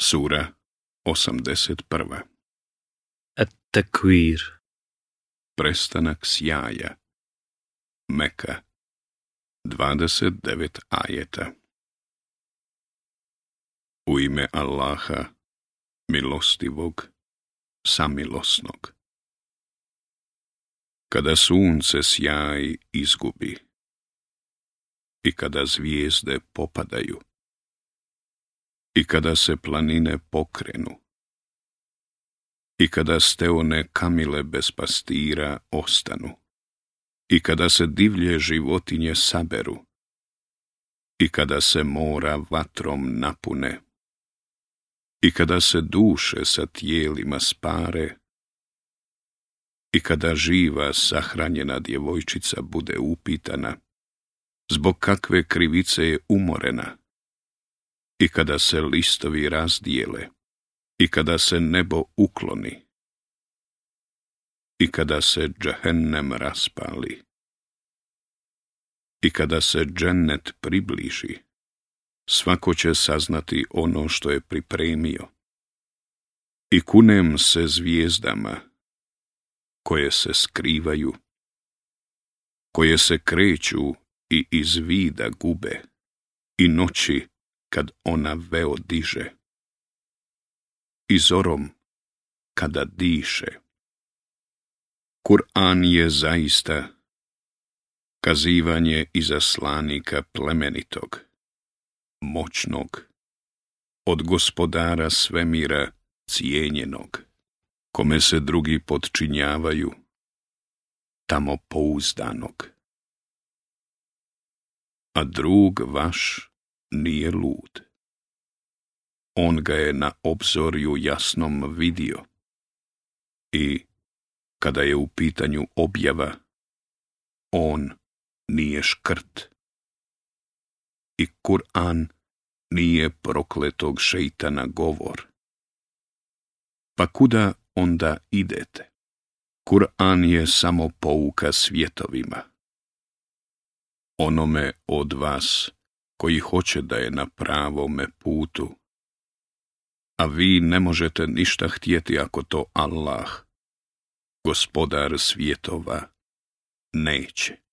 Sura 81. At-Takvir Prestanak sjaja Meka 29 ajeta U ime Allaha, milostivog, samilosnog. Kada sunce sjaj izgubi i kada zvijezde popadaju, i kada se planine pokrenu, i kada ste one kamile bez pastira ostanu, i kada se divlje životinje saberu, i kada se mora vatrom napune, i kada se duše sa tijelima spare, i kada živa sahranjena djevojčica bude upitana, zbog kakve krivice je umorena, i kada se listovi razdijele, i kada se nebo ukloni, i kada se džahennem raspali, i kada se džennet približi, svako će saznati ono što je pripremio. I kunem se zvijezdama, koje se skrivaju, koje se kreću i iz vida gube, i noći kad ona veo diže. I zorom kada diše. Kur'an je zaista kazivanje slanika plemenitog, moćnog, od gospodara svemira cijenjenog, kome se drugi podčinjavaju, tamo pouzdanog. A drug vaš nije lud. On ga je na obzorju jasnom vidio. I, kada je u pitanju objava, on nije škrt. I Kur'an nije prokletog šeitana govor. Pa kuda onda idete? Kur'an je samo pouka svjetovima. Onome od vas koji hoće da je na pravome putu. A vi ne možete ništa htjeti ako to Allah, gospodar svijetova, neće.